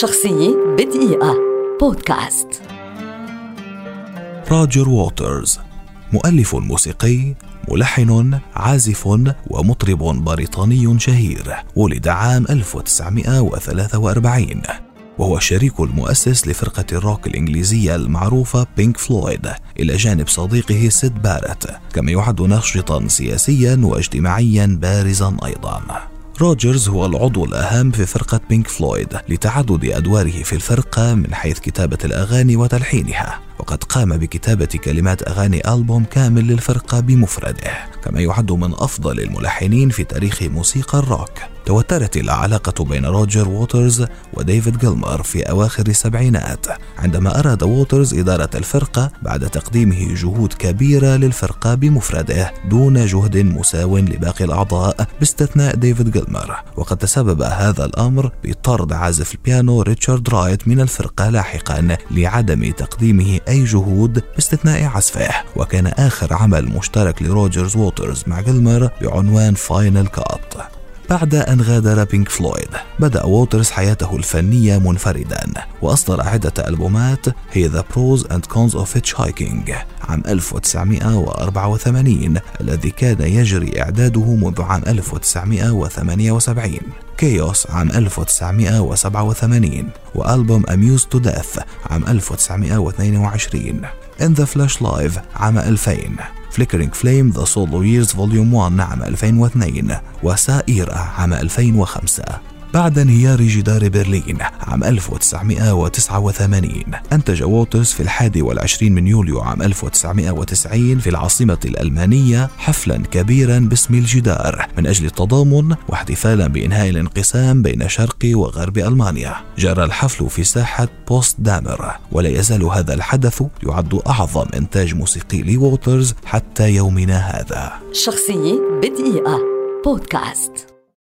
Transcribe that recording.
شخصية بدقيقة. بودكاست. روجر ووترز مؤلف موسيقي ملحن عازف ومطرب بريطاني شهير. ولد عام 1943 وهو الشريك المؤسس لفرقة الروك الإنجليزية المعروفة بينك فلويد إلى جانب صديقه سيد باريت كما يعد ناشطا سياسيا واجتماعيا بارزا أيضا. روجرز هو العضو الأهم في فرقة بينك فلويد لتعدد أدواره في الفرقة من حيث كتابة الأغاني وتلحينها. وقد قام بكتابة كلمات أغاني ألبوم كامل للفرقة بمفرده كما يعد من أفضل الملحنين في تاريخ موسيقى الروك. توترت العلاقة بين روجر ووترز وديفيد جيلمر في أواخر السبعينات عندما أراد ووترز إدارة الفرقة بعد تقديمه جهود كبيرة للفرقة بمفرده دون جهد مساو لباقي الأعضاء باستثناء ديفيد جيلمر. وقد تسبب هذا الأمر بطرد عازف البيانو ريتشارد رايت من الفرقة لاحقا لعدم تقديمه أي جهود باستثناء عزفه. وكان آخر عمل مشترك لروجر ووترز مع جيلمر بعنوان Final Cut بعد أن غادر بينك فلويد بدأ ووترز حياته الفنية منفردا وأصدر عدة ألبومات هي The Pros and Cons of Hitchhiking عام 1984 الذي كان يجري إعداده منذ عام 1978 KAOS عام 1987 وألبوم Amused to Death عام 1922 In the Flesh Live عام 2000 Flickering Flame The Solo Years Volume 1 عام 2002 و Ça Ira عام 2005 بعد انهيار جدار برلين عام 1989 أنتج ووترز في الحادي والعشرين من يوليو عام 1990 في العاصمة الألمانية حفلا كبيرا باسم الجدار من أجل التضامن واحتفالا بإنهاء الانقسام بين شرق وغرب ألمانيا. جرى الحفل في ساحة بوتسدامر ولا يزال هذا الحدث يعد أعظم إنتاج موسيقي لووترز حتى يومنا هذا. شخصية بدقيقة. بودكاست.